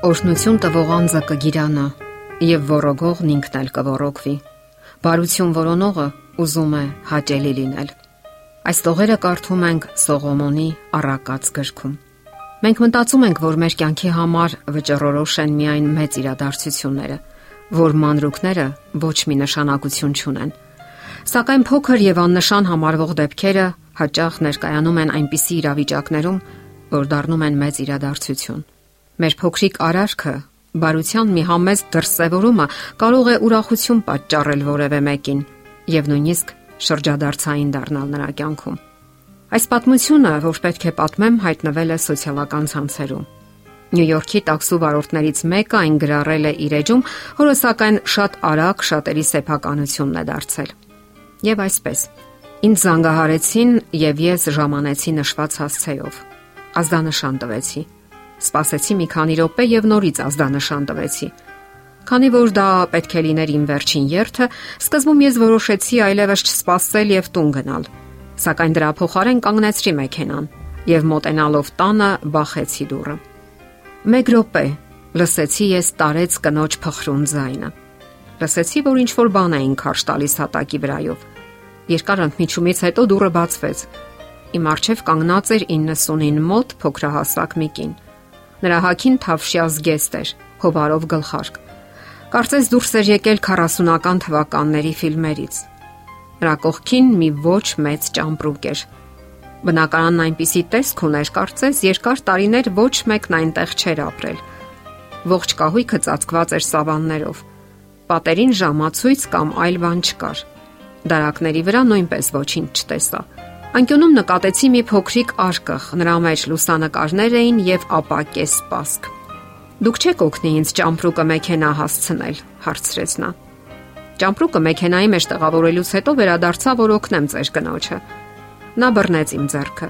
Օրհնություն տվող անձը կգիրանա եւ ворոգողն ինքն էլ կворոկվի։ Բարություն որոնողը ուզում է հաճելի լինել։ Այս տողերը կարդում ենք Սողոմոնի առակած գրքում։ Մենք մտածում ենք, որ մեր կյանքի համար վճռորոշ են միայն մեծ իրադարձությունները, որ մանրուքները ոչ մի նշանակություն չունեն։ Սակայն փոքր եւ աննշան համարվող դեպքերը հաճախ ներկայանում են այնպիսի իրավիճակներում, որ դառնում են մեծ իրադարձություն Մեր փոքրիկ արարքը, բարության մի համեստ դրսևորումը կարող է ուրախություն պատճառել որևէ մեկին եւ նույնիսկ շրջադարձային դառնալ նրա կյանքում։ Այս պատմությունը, որ պետք է պատմեմ, հայտնվել է սոցիալական ցանցերում։ Նյու Յորքի տաքսու վարորդներից մեկը այն գրառել է իր էջում, որը սակայն շատ արագ շատերի սեփականությունն է դարձել։ Եվ այսպես. Ինձ զանգահարեցին եւ ես ժամանեցի նշված հասցեով։ Ազդանշան տվեցի Սպասեցի մի քանի րոպե եւ նորից ազդանշան տվեցի։ Քանի որ դա պետք է լիներ իմ վերջին երթը, սկզբում ես որոշեցի այլևս չսպասել եւ տուն գնալ։ Սակայն դրա փոխարեն կանգնեցրի մեքենան եւ մոտենալով տանը բախեցի դուռը։ Մեկ րոպե լսեցի ես տարեց կնոջ փխրուն ձայնը։ Լսեցի, որ ինչ որ բան էին քարշ տալիս հատակի վրայով։ Երկար ընդմիջումից հետո դուռը բացվեց։ Իմ արջև կանգնած էր 99 մոտ փոքրահասակ մի կին։ Նրա հակին թավշյա զգեստ էր, հովարով գլխարկ։ Կարծես դուրս էր եկել 40-ական թվականների ֆիլմերից։ Նրա կողքին մի ոչ մեծ ճամպրուկ էր։ Բնականon այնպիսի տեսք ուներ, կարծես երկար տարիներ ոչ մեկն այնտեղ չէր ապրել։ Ողջ կահույքը ծածկված էր սավաններով։ Պատերին ժամացույց կամ այլ բան չկար։ Դարակների վրա նույնպես ոչինչ չտեսա։ Անկյունում նկատեցի մի փոքրիկ արկղ, նրա մեջ լուսանկարներ էին եւ ապակե սպասք։ Դուք չեք օգնի ինձ ճամպրուկը մեքենա հասցնել, հարցրեց նա։ Ճամպրուկը մեքենայի մեջ տեղավորելուց հետո վերադարձա, որ օգնեմ ձեր կնոջը։ Նա բռնեց իմ ձեռքը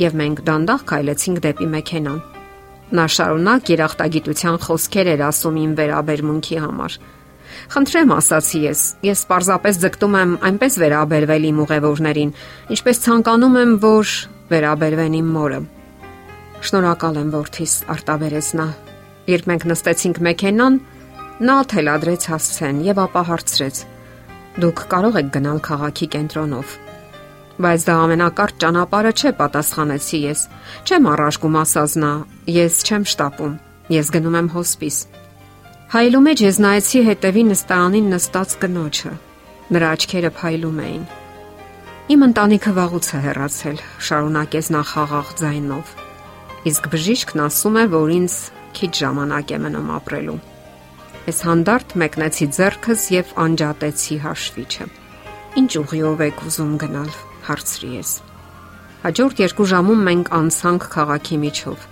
եւ մենք դանդաղ քայլեցինք դեպի մեքենան։ Նա շարունակ երախտագիտության խոսքեր էր ասում իմ վերաբերմունքի համար։ Խնդրեմ, ասացի ես, ես պարզապես ձգտում եմ այնպես վերաբերվել իմ ուղևորներին, ինչպես ցանկանում եմ, որ վերաբերվեն իմ մորը։ Շնորհակալ եմ, որդիս, արտաբերեց նա։ Երբ մենք նստեցինք մեքենան, նա թելադրեց հասցեն եւ ապա հարցրեց. Դուք կարող եք գնալ քաղաքի կենտրոնով։ Բայց դա ամենակարճ ճանապարհը չէ, պատասխանեցի ես։ Չեմ առաշկում, ասաց նա։ Ես չեմ շտապում։ Ես գնում եմ հոսպիս։ Հայելու մեջ ես նայեցի հետևի նստարանին նստած կնոջը։ Նրա աչքերը փայլում էին։ Իմ ընտանիքը վաղուց է հեռացել, շարունակեց նա խաղաղ ձայնով։ Իսկ բժիշկն ասում է, որ ինձ քիչ ժամանակ է մնում ապրելու։ Ես հանդարտ մեկնեցի ձեռքս եւ անջատեցի հաշվիչը։ Ինչ ուղիով եք ուզում գնալ, հարցրի ես։ Հաջորդ երկու ժամում մենք անցանք քաղաքի միջով։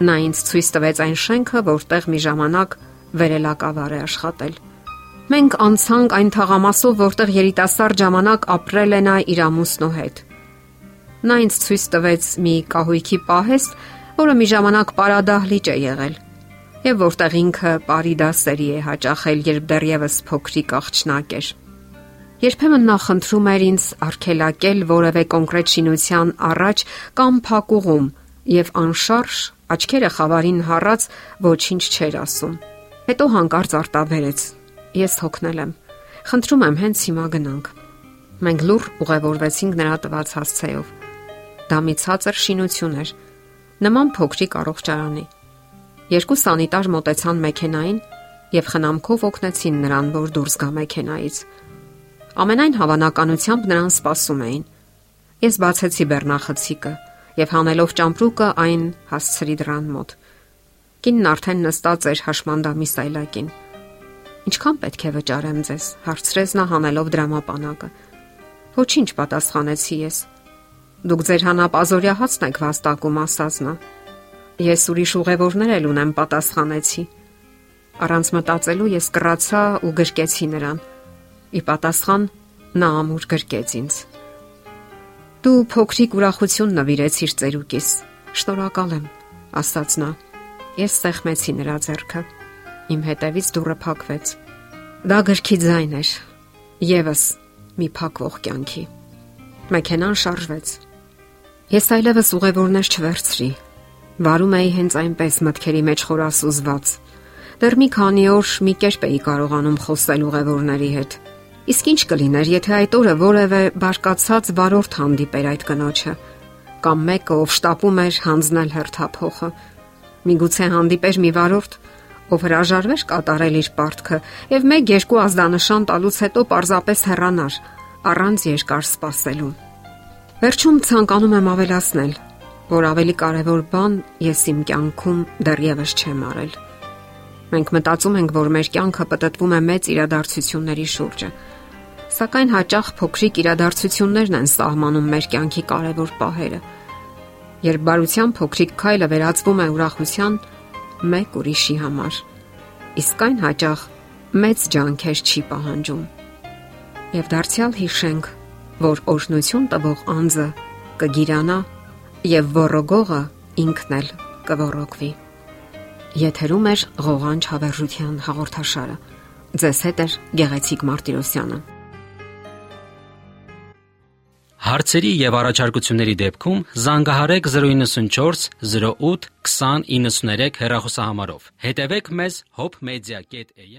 Նա ինձ ցույց տվեց այն շենքը, որտեղ մի ժամանակ վերելակավար է աշխատել։ Մենք անցանք այն թաղամասով, որտեղ երիտասարդ ժամանակ ապրել է նա իր ամուսնու հետ։ Նա ինձ ցույց տվեց մի կահույքի պահեստ, որը մի ժամանակ պարադահլիճ է եղել, եւ որտեղ ինքը պարիդասերի է հաճախել, երբ դեռևս փոքրիկ աղջնակ էր։ Երբեմն նա խնդրում էր ինձ արգելակել որևէ կոնկրետ շինության առաջ կամ փակուղում եւ անշարժ աչքերը խավարին հառած ոչինչ չէր ասում։ Հետո հանկարծ արտաբերեց. Ես հոգնել եմ։ Խնդրում եմ հենց հիմա գնանք։ Մենք լուր ուղևորվեցինք նրա տված հասցեով։ Դա մի ցածր շինություն էր, նման փոքրիկ առողջարանի։ Երկու սանիտար մոտեցան մեքենային եւ խնամքով օգնեցին նրան, որ դուրս գա մեքենայից։ Ամենայն հավանականությամբ նրան սպասում էին։ Ես բացեցի բեռնախցիկը եւ հանելով ճամպրուկը այն հասցրի դրան մոտ։ Կինն արդեն նստած էր հաշմանդամի սայլակին։ Ինչքան պետք է վճարեմ ձեզ, հարցրեց նա հանելով դրամապանակը։ Ոչինչ պատասխանեցի ես։ Դուք ձեր հանապազորյա հացն եք վաստակում, ասաց նա։ Ես ուրիշ ուղևորներ էլ ունեմ, պատասխանեցի։ Առանց մտածելու ես կռացա ու գրկեցի նրան։ Ի պատասխան նա ամուր գրկեց ինձ։ Դու փոքրիկ ուրախություն նվիրեցիր ծերուկիս։ Շնորհակալ եմ, ասաց նա։ Ես սեղմեցի նրա ձեռքը։ Իմ հետևից դուռը փակվեց։ Դա գրքի ձայն էր։ Եվս մի փակվող կյանքի։ Մեքենան շարժվեց։ Ես այլևս ուղևորներ չվերցրի։ Վարում էի հենց այնպես մտքերի մեջ խորասուզված։ Դեռ մի քանի օր մի կերպ էի կարողանում խոսել ուղևորների հետ։ Իսկ ինչ կլիներ, եթե այդ օրը որևէ բարկացած վարորդ հանդիպեր այդ կնոջը, կամ մեկը, ով շտապում էր հանձնել հերթափոխը։ Միգուցե հանդիպեր մի վարորդ, ով հրաժարվեր կատարել իր պարտքը եւ 1-2 ազդանշան տալուց հետո պարզապես հեռանար առանց երկար սպասելու։ Վերջում ցանկանում եմ ավելացնել, որ ավելի կարևոր բան ես իմ կյանքում դեռևս չեմ արել։ Մենք մտածում ենք, որ մեր կյանքը պատտվում է մեծ իրադարձությունների շուրջը, սակայն հաճախ փոքրիկ իրադարձություններն են սահմանում մեր կյանքի կարևոր պահերը։ Երբ բարության փոքրիկ քայլը վերածվում է ուրախության մեկ ուրիշի համար, իսկ այն հաճախ մեծ ջանքեր չի պահանջում։ Եվ դարձյալ հիշենք, որ օրհնություն տվող անձը կգիրանա եւ ողորոգողը ինքն էլ կողորոգվի։ Եթերում է ղողանջ հավերժության հաղորդաշարը։ Ձեզ հետ է Գեղեցիկ Մարտիրոսյանը։ Հարցերի եւ առաջարկությունների դեպքում զանգահարեք 094 08 2093 հեռախոսահամարով։ Հետևեք մեզ hopmedia.am